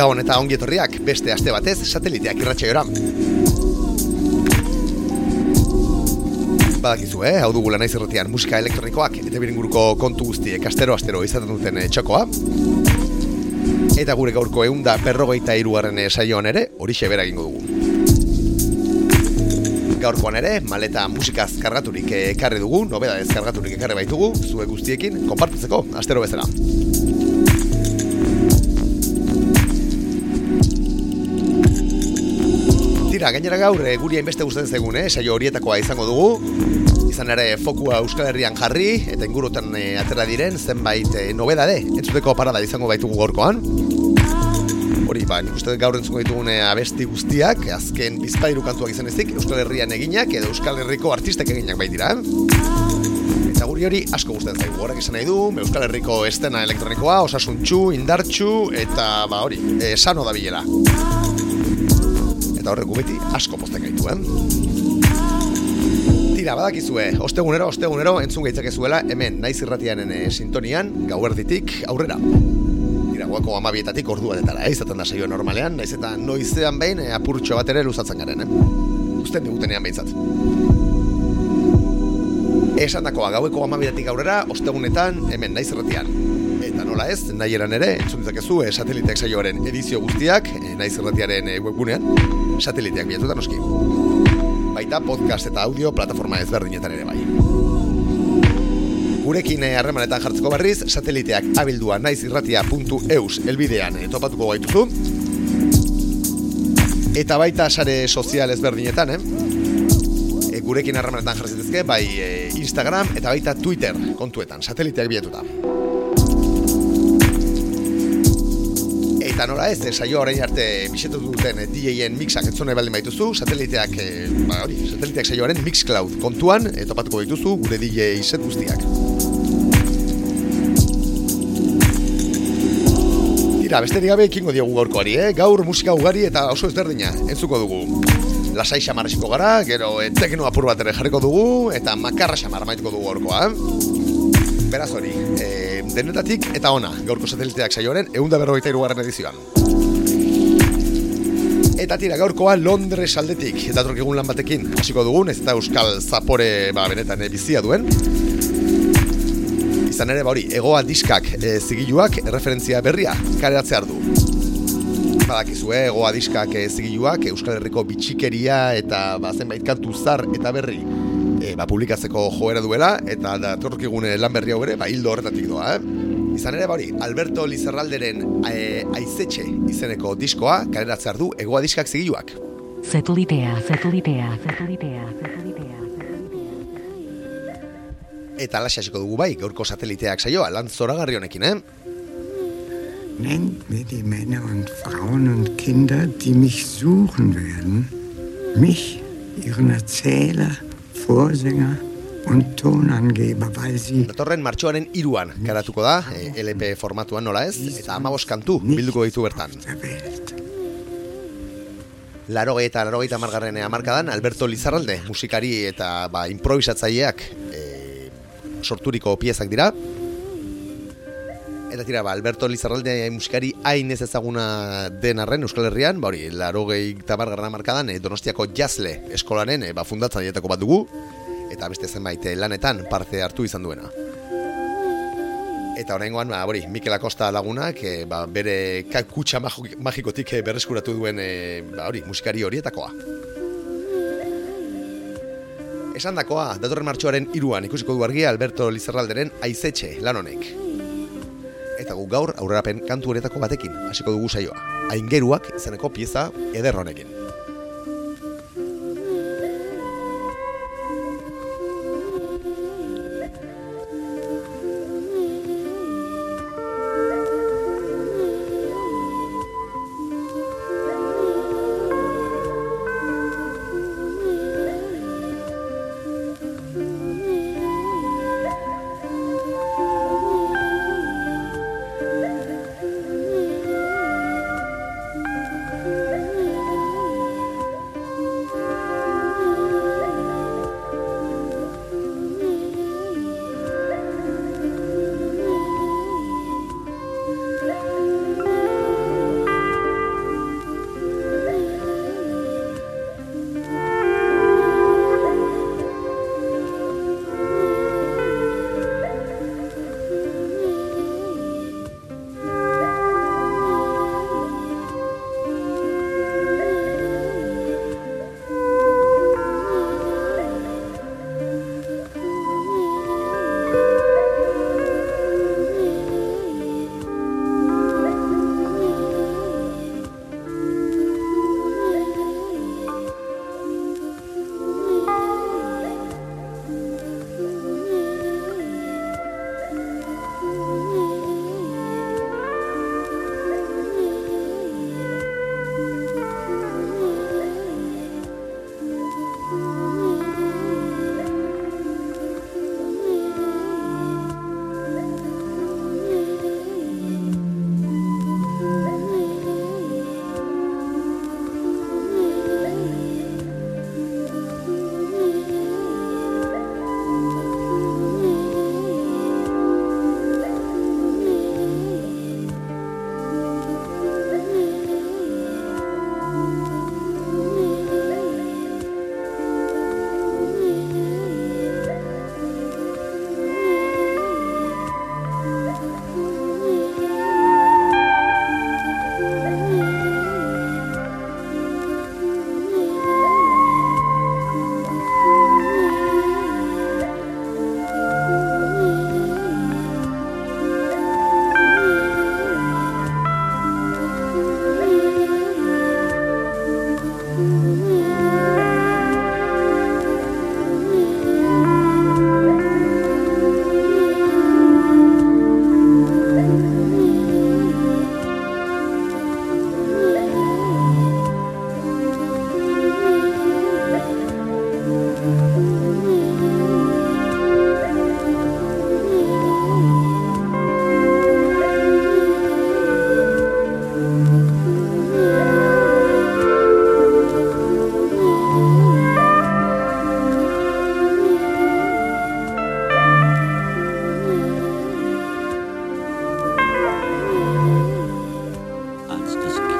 Gabon eta ongi etorriak beste aste batez sateliteak irratsaioa. Badakizu, eh? Hau dugu naiz erretian musika elektronikoak eta biringuruko kontu guztiek astero astero izaten duten eh, txokoa. Eta gure gaurko eunda perrogeita irugarren saioan ere, hori bera egingo dugu. Gaurkoan ere, maleta musikaz kargaturik ekarri dugu, nobeda ez kargaturik ekarri baitugu, zue guztiekin, konpartitzeko, astero bezala. Tira, gainera gaur, e, guri hainbeste gustatzen zegun, eh? saio horietakoa izango dugu. Izan ere, fokua Euskal Herrian jarri, eta ingurutan e, atera diren, zenbait e, nobedade, entzuteko parada izango baitugu gorkoan. Hori, ba, nik uste gaur entzuko ditugun abesti guztiak, azken bizpairu kantuak izan ezik, Euskal Herrian eginak, edo Euskal Herriko artistek eginak baitira. Eta guri hori asko gustatzen zaigu, horrek esan nahi du, Euskal Herriko estena elektronikoa, osasuntxu, indartxu, eta ba hori, e, sano da bilera eta horrek beti asko posten gaitu, eh? Tira, badakizue, ostegunero, ostegunero, entzun gaitzakezuela, hemen, naiz irratianen e, sintonian, gauerditik, aurrera. Tira, guako amabietatik ordua detara, eh? izaten da saio normalean, naiz eta noizean behin, e, apurtxo bat ere luzatzen garen, eh? Usten digutenean behintzat. Esan dakoa, gaueko amabietatik aurrera, ostegunetan, hemen, naiz irratian. Eta nola ez, nahi eran ere, entzun ditzakezu e, sateliteak saioaren edizio guztiak, e, naiz irratiaren e, webgunean, sateliteak bilatuta noski. Baita podcast eta audio plataforma ezberdinetan ere bai. Gurekin harremanetan jartzeko berriz, sateliteak abildua naizirratia.eus elbidean topatuko gaituzu. Eta baita sare sozial ezberdinetan, eh? E, gurekin harremanetan jartzitezke, bai Instagram eta baita Twitter kontuetan, sateliteak bilatuta. Eta nola ez, saio orain arte bisetu duten DJ-en mixak entzune baldin baituzu, sateliteak, e, ba hori, sateliteak saioaren Mixcloud kontuan, e, topatuko dituzu gure DJ set guztiak. Tira, beste gabe ekingo diogu gaurkoari, eh? Gaur musika ugari eta oso ezberdina, entzuko dugu. Lasai xamarreziko gara, gero e, tekno apur bat ere jarriko dugu, eta makarra xamar maituko dugu gaurkoa. Beraz hori, e, denetatik eta ona, gaurko sateliteak saioaren eunda berrogeita irugarren edizioan. Eta tira, gaurkoa Londres aldetik, eta lan batekin, hasiko dugun, ez eta euskal zapore ba, benetan bizia duen. Izan ere, ba hori, egoa diskak e, zigiluak referentzia berria, kareratze du. Badakizue, egoa diskak e, zigiluak, Euskal Herriko bitxikeria eta ba, zenbait kantu zar eta berri e, ba, publikatzeko joera duela, eta datorkigune lan berri hau ere, ba, hildo horretatik doa, eh? Izan ere, bauri, Alberto Lizarralderen e, aizetxe izeneko diskoa, kaleratzea du, egoa diskak zigiluak. Zetulitea, zetulitea, zetulitea, zetulitea. Eta lasasiko dugu bai, gaurko sateliteak saioa, lan zoragarri honekin, eh? Nennt mir die Männer und Frauen und Kinder, die mich suchen werden. Mich, ihren Erzähler, Vorsänger und Tonangeber, weil sie... Datorren martxoaren iruan garatuko da, e, LP formatuan nola ez, eta amabos kantu bilduko ditu bertan. Larogei eta larogei eta margarren amarkadan, Alberto Lizarralde, musikari eta ba, improvisatzaileak e, sorturiko piezak dira. Eta tira, ba, Alberto Lizarralde musikari hain ez ezaguna den arren Euskal Herrian, ba hori, larogei eta margarren amarkadan, e, Donostiako jazle eskolaren e, ba, fundatzen dietako bat dugu, eta beste zenbait lanetan parte hartu izan duena. Eta horrengoan, ba, hori, Mikel Acosta lagunak, e, ba, bere kutsa magikotik berreskuratu duen, e, ba, hori, musikari horietakoa. Esan dakoa, datorren martxoaren iruan ikusiko du argia Alberto Lizarralderen aizetxe lan honek. Eta gu gaur aurrerapen kantu horietako batekin hasiko dugu saioa. Aingeruak izeneko pieza eder honekin.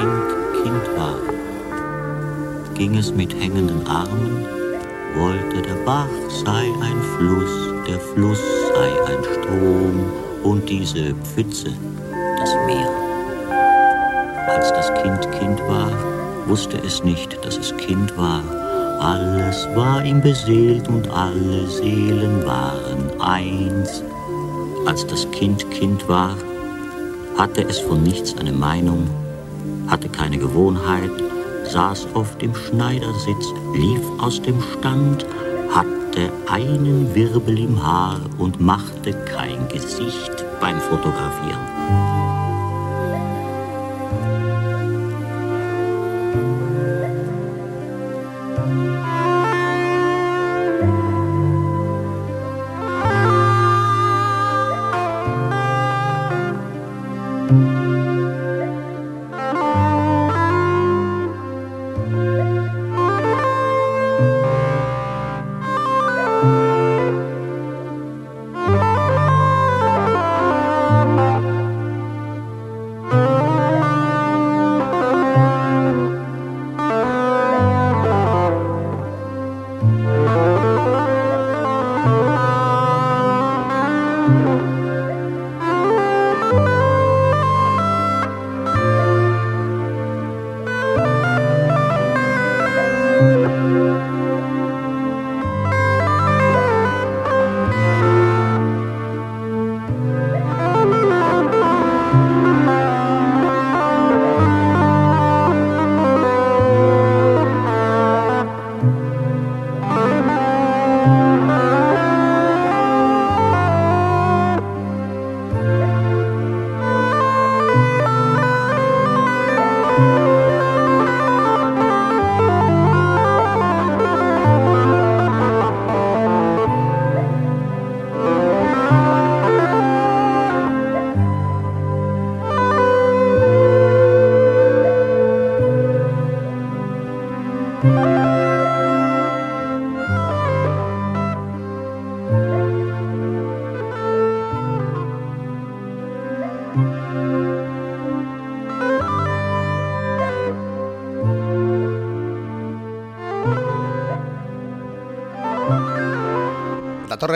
Kind Kind war, ging es mit hängenden Armen, wollte der Bach sei ein Fluss, der Fluss sei ein Strom und diese Pfütze das Meer. Als das Kind Kind war, wusste es nicht, dass es Kind war. Alles war ihm beseelt und alle Seelen waren eins. Als das Kind Kind war, hatte es von nichts eine Meinung, hatte keine Gewohnheit, saß auf dem Schneidersitz, lief aus dem Stand, hatte einen Wirbel im Haar und machte kein Gesicht beim Fotografieren.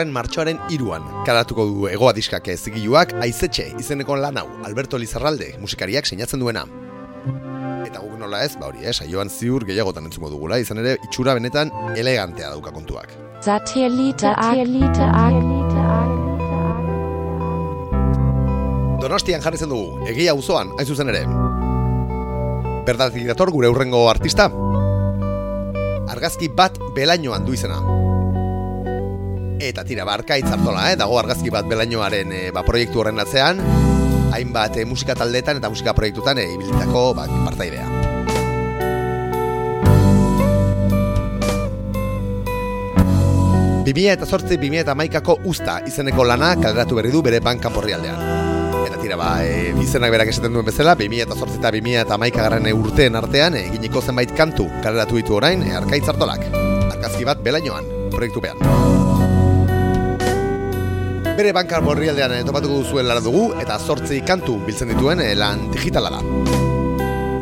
Datorren martxoaren iruan. Karatuko du egoa diskak zigiluak aizetxe izeneko lan hau Alberto Lizarralde musikariak sinatzen duena. Eta guk nola ez, ba hori, eh, saioan ziur gehiagotan entzuko dugula, izan ere itxura benetan elegantea dauka kontuak. Donostian jarritzen dugu, egia auzoan hain zuzen ere. Bertatik dator gure urrengo artista. Argazki bat belainoan du izena. Eta tira, barka itzartola, eh? dago argazki bat belainoaren eh, ba, proiektu horren atzean, hainbat eh, musika taldetan eta musika proiektutan eh, ibilitako ba, partaidea. Bimia eta sortzi, bimia eta maikako usta izeneko lana kaleratu berri du bere banka porrialdean. Eta tira, ba, e, izenak berak esaten duen bezala, 2000 eta sortzi eta 2000 eta maikagarren urteen artean, eginiko zenbait kantu kaleratu ditu orain, e, arkaitzartolak. Arkazki bat belainoan, proiektu behan. Bere bankar borrialdean e, topatuko duzuen lara dugu, eta sortzi kantu biltzen dituen e, lan digitala da.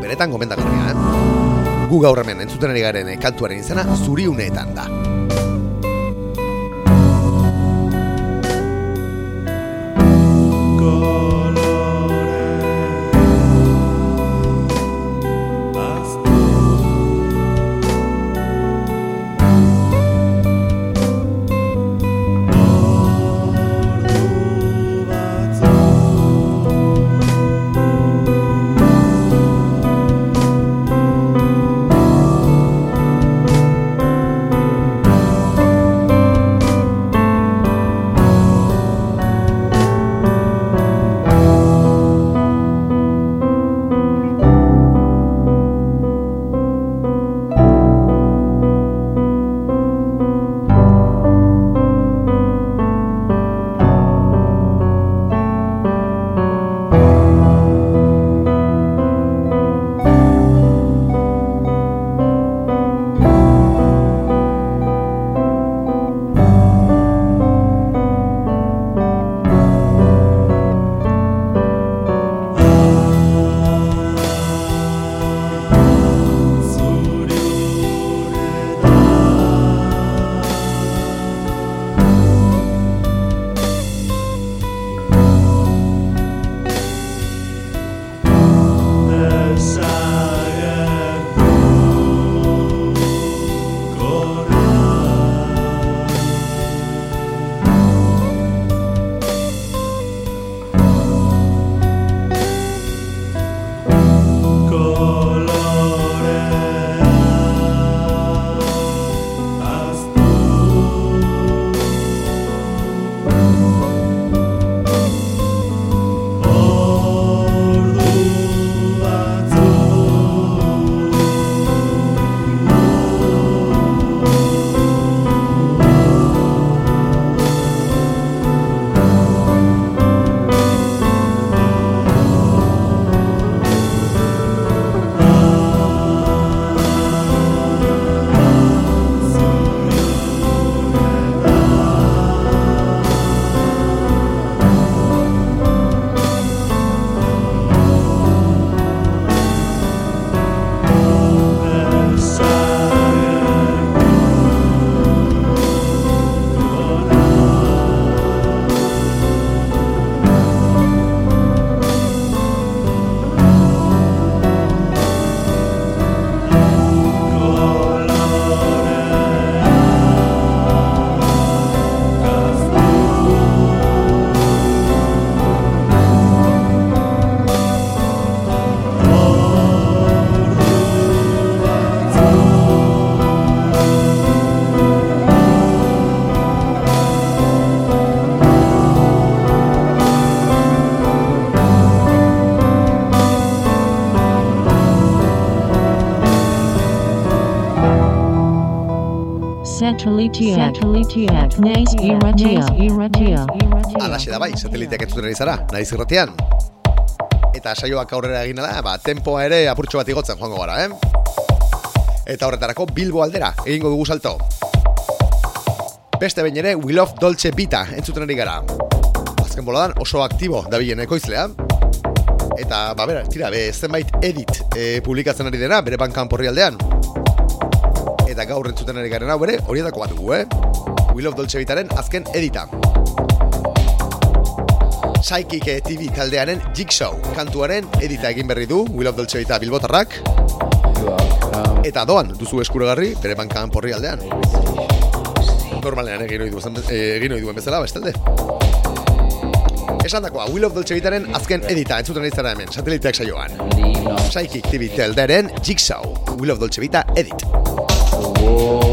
Beretan gomendagarria, eh? Gu gaur hemen entzuten ari garen e, kantuaren izena zuriuneetan da. Satellite, Satellite, Naiz irratia, irratia, Alaxe da bai, sateliteak entzuten ari zara, naiz irratian. Eta saioak aurrera egin da, ba, tempoa ere apurtxo bat igotzen joango gara, eh? Eta horretarako Bilbo aldera, egingo dugu salto. Beste behin ere, We Love Dolce Vita entzuten ari gara. Azken boladan oso aktibo dabilen ekoizlea. Eta, ba, bera, tira, be, zenbait edit e, publikatzen ari dena, bere bankan porri aldean. Eta gaur entzuten ari garen hau ere, horietako bat dugu, eh? Will of Dolce Vitaren azken edita. Psychic TV taldearen Jigsaw kantuaren edita egin berri du Will of Dolce Vita Bilbotarrak eta doan duzu eskuragarri bere bankan porri aldean. Normalean egin ohi duen, eh, egin ohi duen bezala, bestalde. Esan dakoa, Will of Dolce Vitaren azken edita entzuten izara hemen, sateliteak saioan. Psychic TV taldearen Jigsaw, Will of Dolce Vita edit. 哦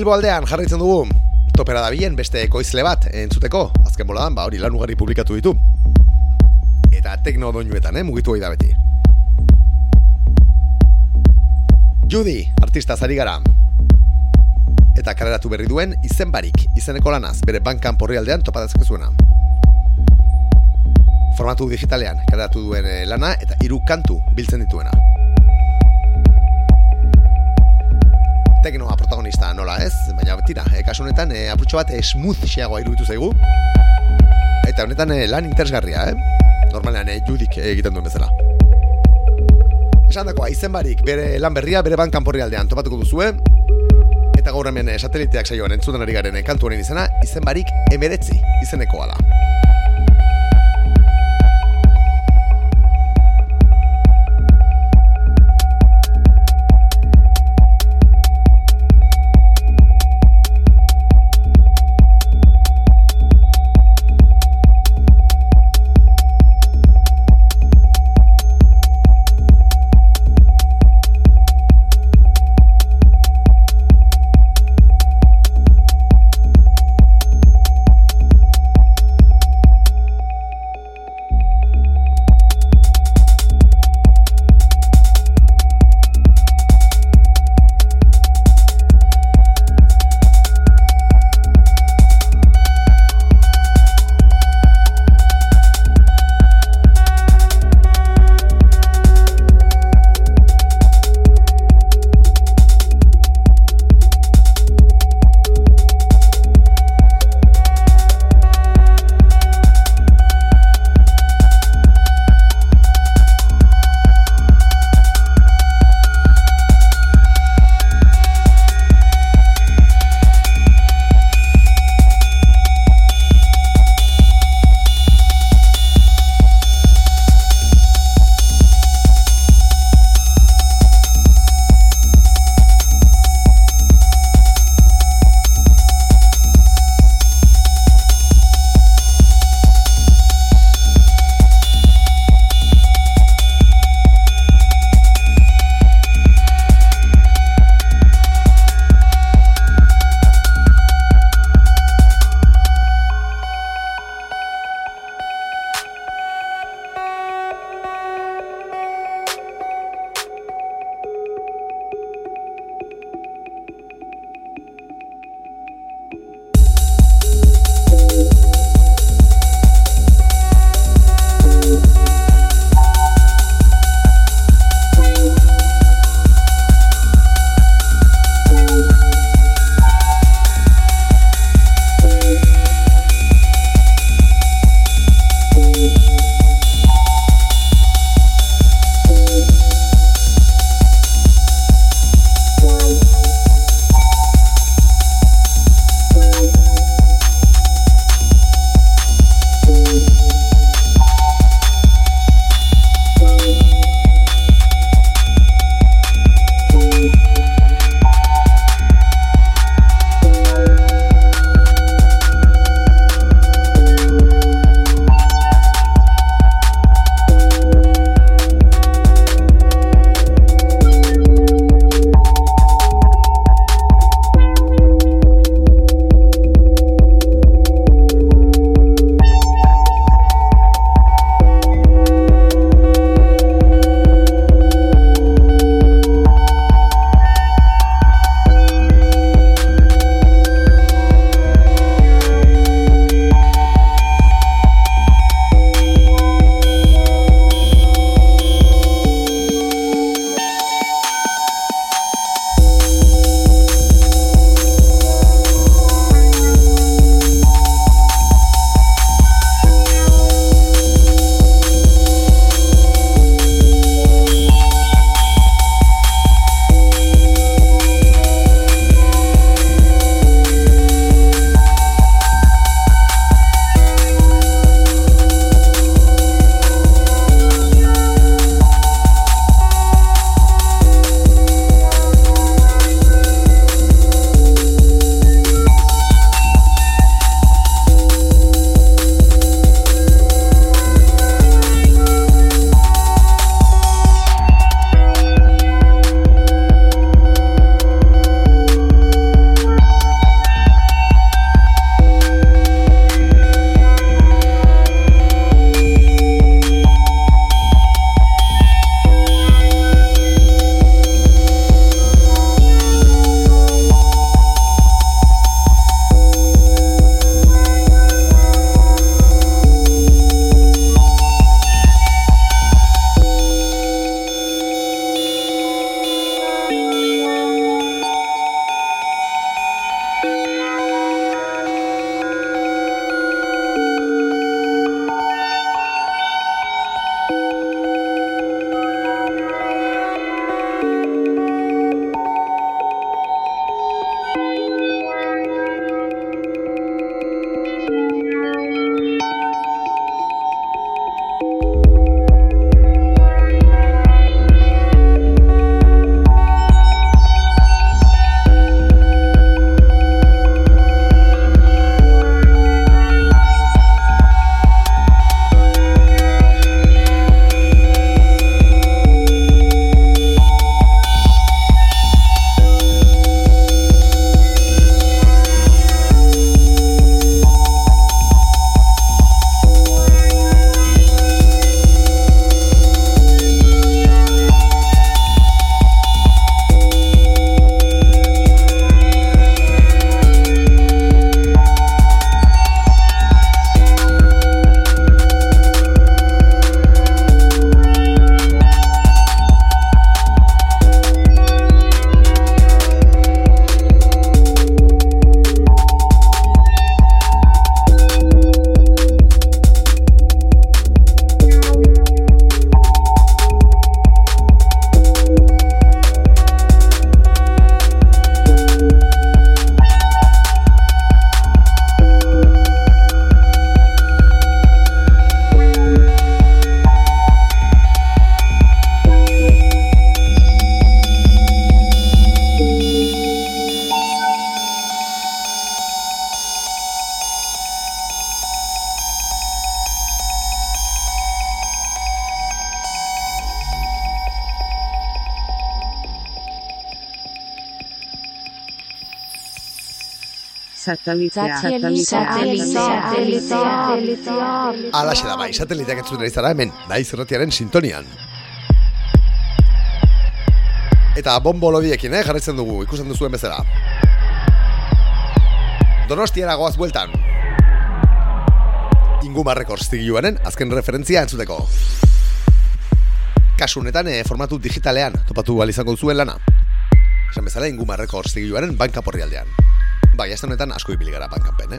Bilbo aldean jarraitzen dugu topera dabilen beste ekoizle bat entzuteko, azken boladan, ba hori lan ugari publikatu ditu. Eta tekno doinuetan, eh, mugitu hori da beti. Judy, artista zari gara. Eta kareratu berri duen izen barik, izeneko lanaz, bere bankan porri aldean zuena. Formatu digitalean kareratu duen eh, lana eta hiru kantu biltzen dituena. Teknoa protagonista nola ez, baina tira, e, kasu honetan e, apurtxo bat e, smooth xeagoa iruditu zaigu. Eta honetan e, lan interesgarria, eh? Normalean e, judik egiten duen bezala. Esan dakoa, izen barik, bere lan berria, bere bankan porri aldean topatuko duzue. Eta gaur hemen eh, sateliteak saioan entzuten ari garen eh, kantu honen izena, izen barik emeretzi izenekoa da. Alaxe da bai, sateliteak entzuten ari zara hemen, naiz erratiaren sintonian. Eta bombo lodiekin, eh, jarraitzen dugu, ikusten duzuen bezala. Donostiara goaz bueltan. Inguma Records zigiluaren azken referentzia entzuteko. Kasu honetan eh, formatu digitalean topatu izango zuen lana. Esan bezala Inguma Records zigiluaren banka porrialdean. Bai, ez honetan asko ibili gara bankanpen, eh?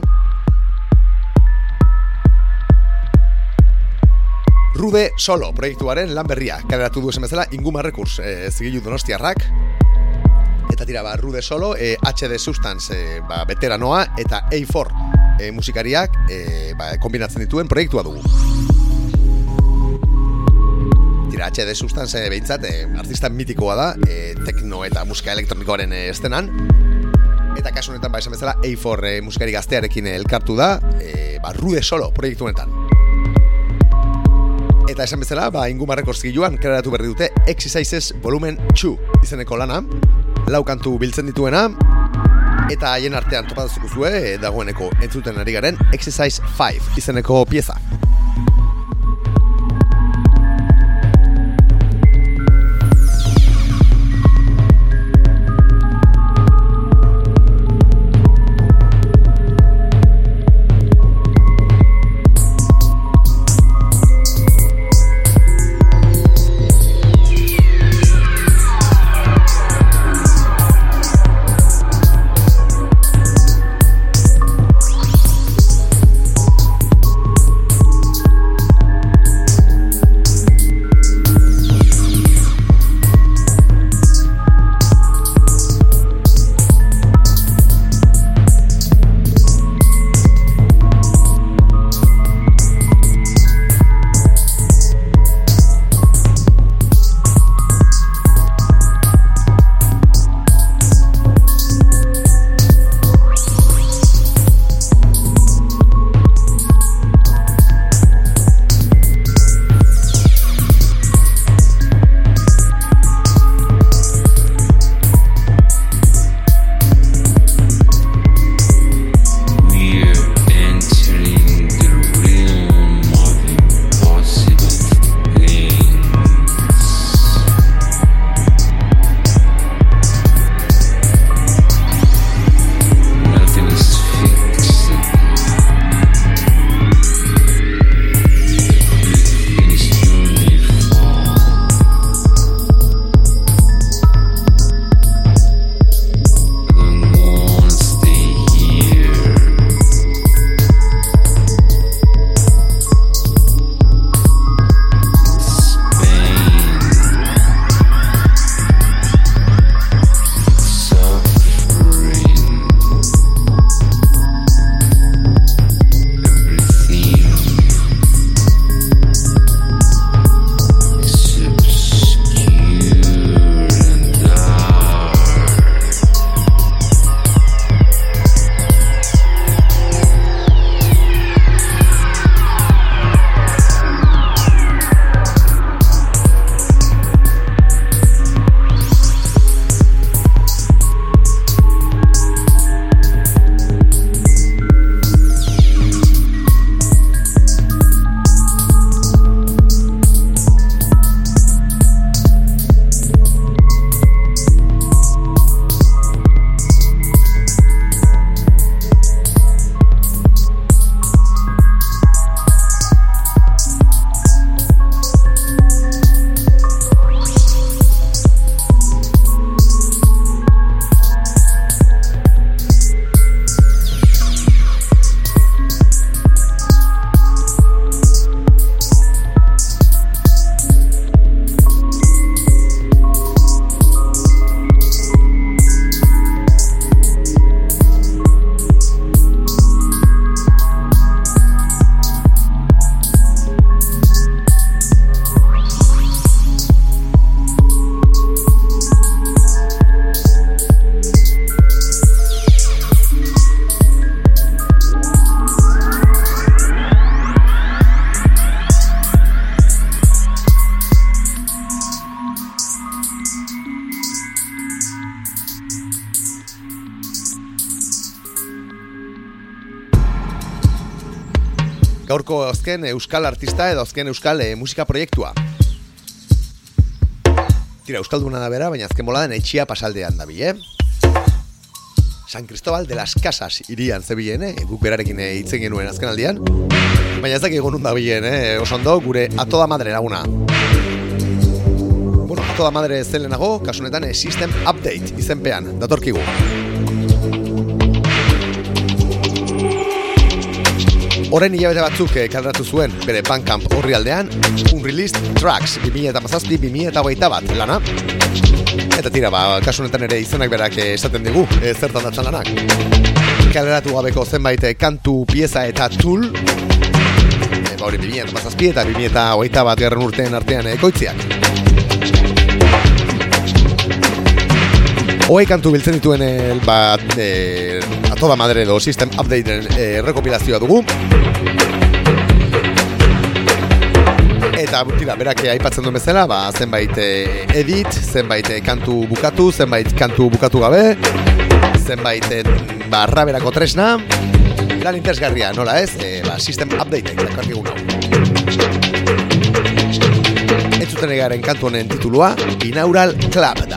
Rude Solo proiektuaren lan berria. Kaleratu du esan bezala Inguma Records e, zigilu donostiarrak. Eta tira ba, Rude Solo e, HD Substance e, ba, veteranoa eta A4 e, musikariak e, ba, kombinatzen dituen proiektua dugu. Tira, HD Substance e, behintzat e, artista mitikoa da e, tekno eta musika elektronikoaren e, estenan eta kasu honetan ba esan bezala A4 e, musikari gaztearekin elkartu da e, ba, Rude Solo proiektu honetan. Eta esan bezala, ba, ingumarreko zigiluan kreatu berri dute Exercises Volumen 2 izeneko lana. Lau kantu biltzen dituena Eta haien artean topatuzuko zue eh, dagoeneko entzuten ari garen Exercise 5 izeneko pieza azken euskal artista edo azken euskal eh, musika proiektua. Tira, euskalduna da bera, baina azken boladan etxia pasaldean da eh? San Cristobal de las Casas irian zebilen, eh? guk berarekin eh, hitzen genuen azken aldian. Baina ez dakik egon da bilen, eh? oso ondo, gure atoda madre laguna. Bueno, atoda madre zelenago, kasunetan eh, System Update izenpean, datorkigu. Horren hilabete batzuk eh, zuen bere Bandcamp horri aldean, Unreleased Tracks 2007-2008 bat lana. Eta tira, ba, kasunetan ere izenak berak eh, esaten digu, e, zertan datzan lanak. Kaleratu gabeko zenbait eh, kantu, pieza eta tool, e, ba, hori 2007 eta 2008 bat gerren urtean artean ekoitziak. Hoi kantu biltzen dituen el, ba, e, a toda madre edo System Update e, rekopilazioa dugu. Eta tira, berak aipatzen duen bezala, ba, zenbait e, edit, zenbait e, kantu bukatu, zenbait kantu bukatu gabe, zenbait e, ba, raberako tresna, lan interesgarria, nola ez, e, ba, System Update, dakarkigun hau. Entzuten egaren kantu honen titulua, Binaural Club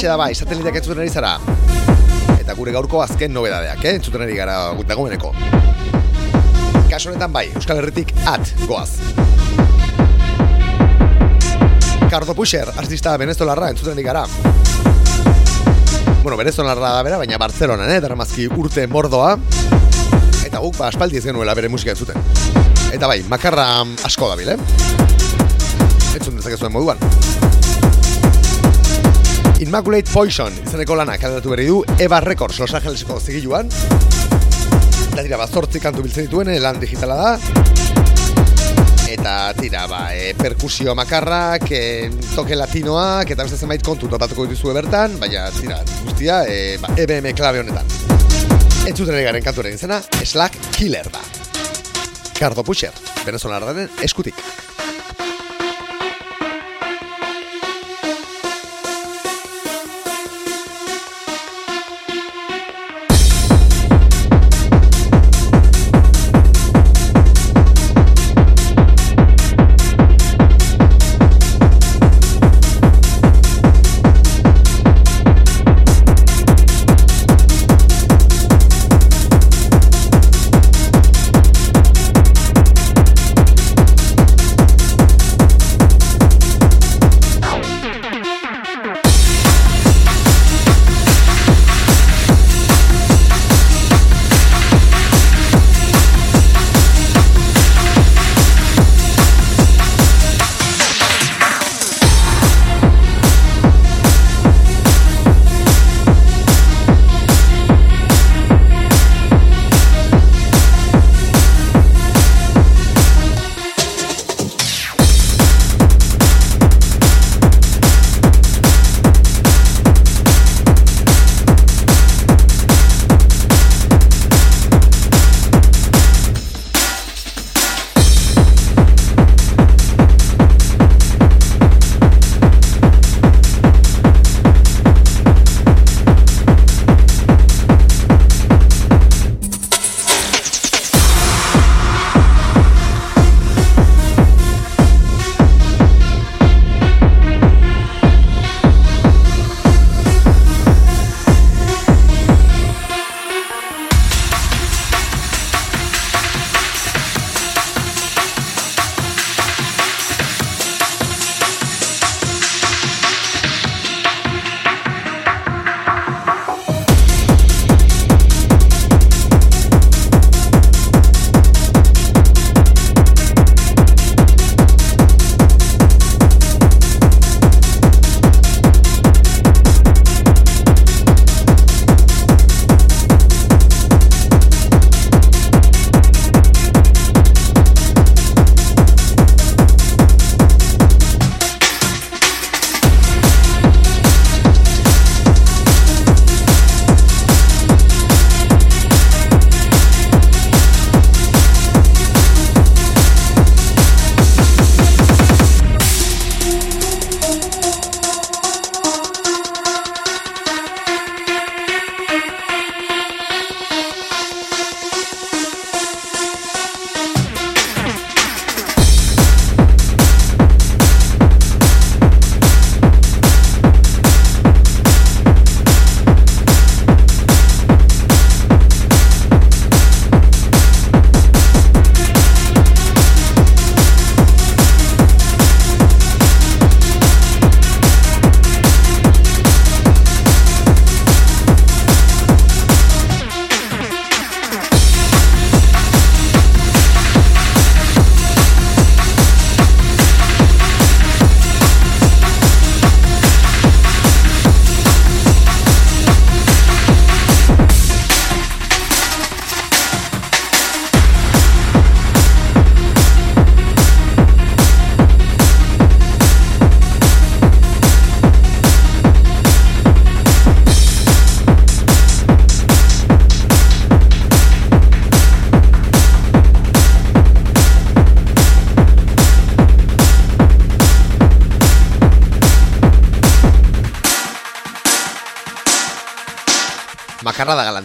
Alaxe da bai, sateliteak entzuten ari zara. Eta gure gaurko azken nobedadeak, eh? entzuten ari gara dagoeneko. Kaso honetan bai, Euskal Herritik at goaz. Cardo Pusher, artista venezolarra entzuten ari gara. Bueno, venezolarra da bera, baina Barcelona, eh? Daramazki urte mordoa. Eta guk, ba, aspaldi ez genuela bere musika entzuten. Eta bai, makarra asko dabil, eh? Entzun dezakezuen moduan. Immaculate Poison izeneko lana kaleratu berri du Eva Records Los Angeleseko zigiluan. Eta tira, bat kantu biltzen dituen, lan digitala da. Eta tira, ba, e, perkusio makarrak, e, toke latinoak, eta beste zenbait kontu topatuko dituzue bertan, baina tira, guztia, e, ba, EBM klabe honetan. Entzuten ari garen kantuaren izena, Slack Killer da. Cardo Pusher, venezolarraren eskutik.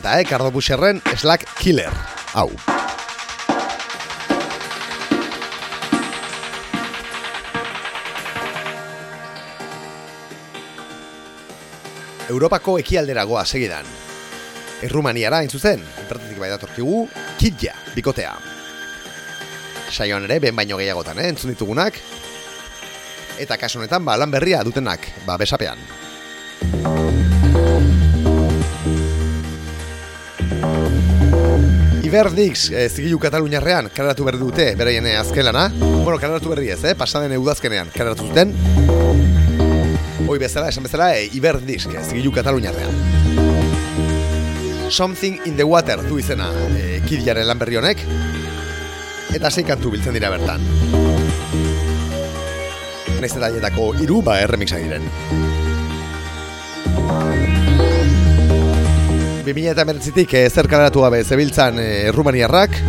Galanta, eh? Cardo Busherren Slack Killer. Hau. Europako ekialderagoa segidan. Errumaniara hain zuzen, enpertetik bai datorkigu, Kidja, bikotea. Saioan ere, ben baino gehiagotan, eh? entzun ditugunak. Eta kasu honetan, ba, lan berria dutenak, ba, besapean. Iberdix, e, zigilu Kataluniarrean, kararatu berri dute, beraien eh, azken lana. Bueno, kararatu berri ez, eh? pasaden udazkenean, kararatu zuten. Hoi bezala, esan bezala, e, Iberdix, e, zigilu Kataluniarrean. Something in the Water du izena e, kidiaren lan berri honek. Eta sei kantu biltzen dira bertan. Naiz eta hiru ba erremixak diren. 2000 eta emeretzitik e, zer kaleratu gabe zebiltzan e, Rumaniarrak.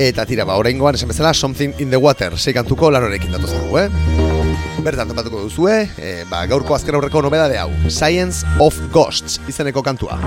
Eta tira, ba, oraingoan esan bezala Something in the Water, sei kantuko lan honekin datu zagu, eh? Bertan topatuko duzue, e, ba, gaurko azken aurreko nobedade hau, Science of Ghosts, izeneko kantua.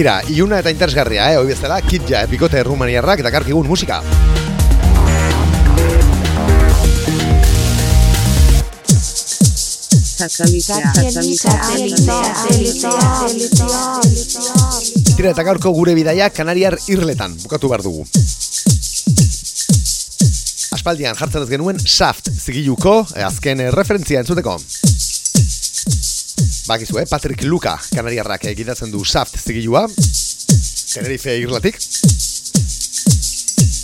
Tira, iuna eta interesgarria, eh, hoi bezala, kitja, bikote rumaniarrak eta karkigun musika. Tira eta gaurko gure bidaia Kanariar irletan, bukatu behar dugu. Aspaldian jartzen ez genuen Saft zigiluko, eh, azken eh, referentzia entzuteko. Bakizu, eh? Patrick Luka Kanariarrak egitatzen du Saft zigilua, Tenerife irlatik.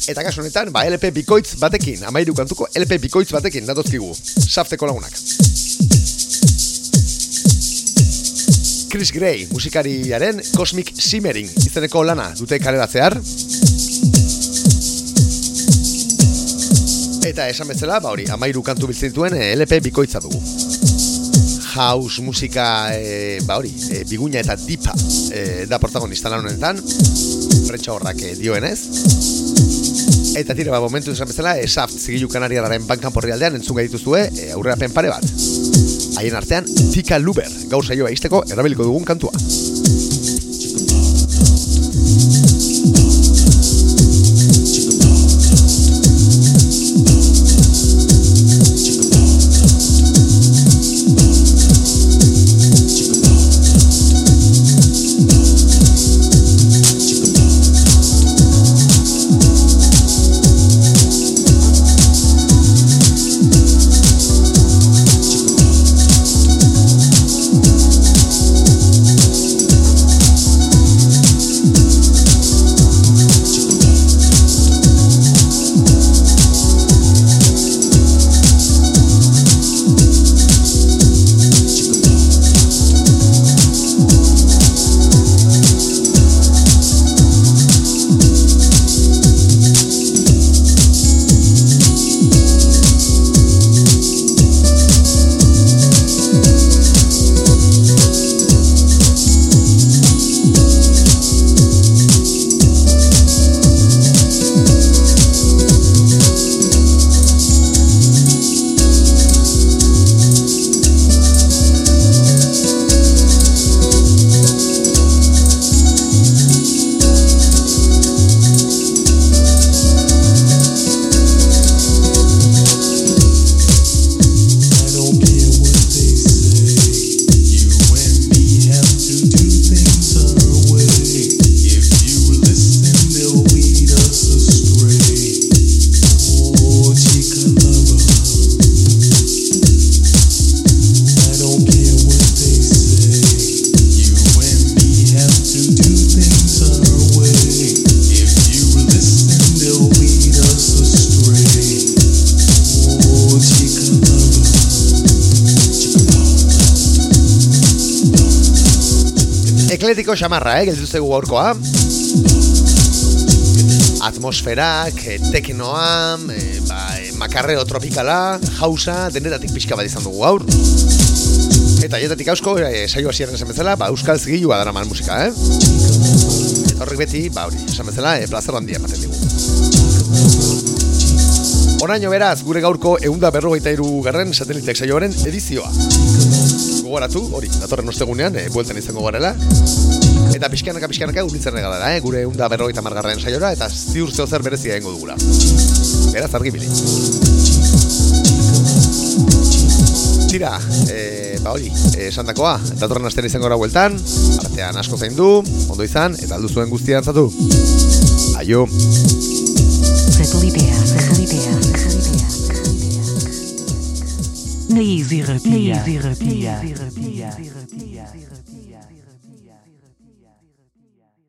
Eta kasu honetan, ba, LP bikoitz batekin, amairu kantuko LP bikoitz batekin datozkigu, Safteko lagunak. Chris Gray musikariaren Cosmic Simmering izeneko lana dute kaleratzear. Eta esan bezala, ba hori, amairu kantu biltzen dituen eh, LP bikoitza dugu. House musika, e, ba hori, e, biguña eta dipa e, da protagonista lan honetan, prentsa horrak e, dioenez. Eta tira, ba, momentu esan bezala, e, Saft zigilu kanariararen bankan porri aldean entzun gaituzue e, aurrerapen pare bat. Haien artean, Tika Luber, gaur saioa izteko erabiliko dugun kantua. Ekletiko xamarra, eh, gelditu zegu gaurkoa. Atmosferak, eh, teknoa, eh, ba, eh, makarreo tropikala, jausa, denetatik pixka bat izan dugu gaur. Eta jetatik hausko, eh, saio hasieran esan bezala, ba, euskal zigilua dara man musika, eh? Eta horrek beti, ba, hori, esan bezala, eh, plazer handia ematen digu. Oraino beraz, gure gaurko eunda berrogeita iru garren satelitek saioaren edizioa. Gogoratu, hori, datorren ostegunean, e, bueltan izango garela. Eta pixkanaka pixkanaka urritzen regalara, eh? gure eunda berrogeita margarren saiora, eta ziur zer berezia egingo dugula. Beraz, argi bili. Tira, e, ba hori, e, esan dakoa, datorren astean izango gara bueltan, artean asko zein du, ondo izan, eta aldu zuen guztian zatu. Aio! Satelitea, satelitea, satelitea. Naiz irratia. Naiz irratia.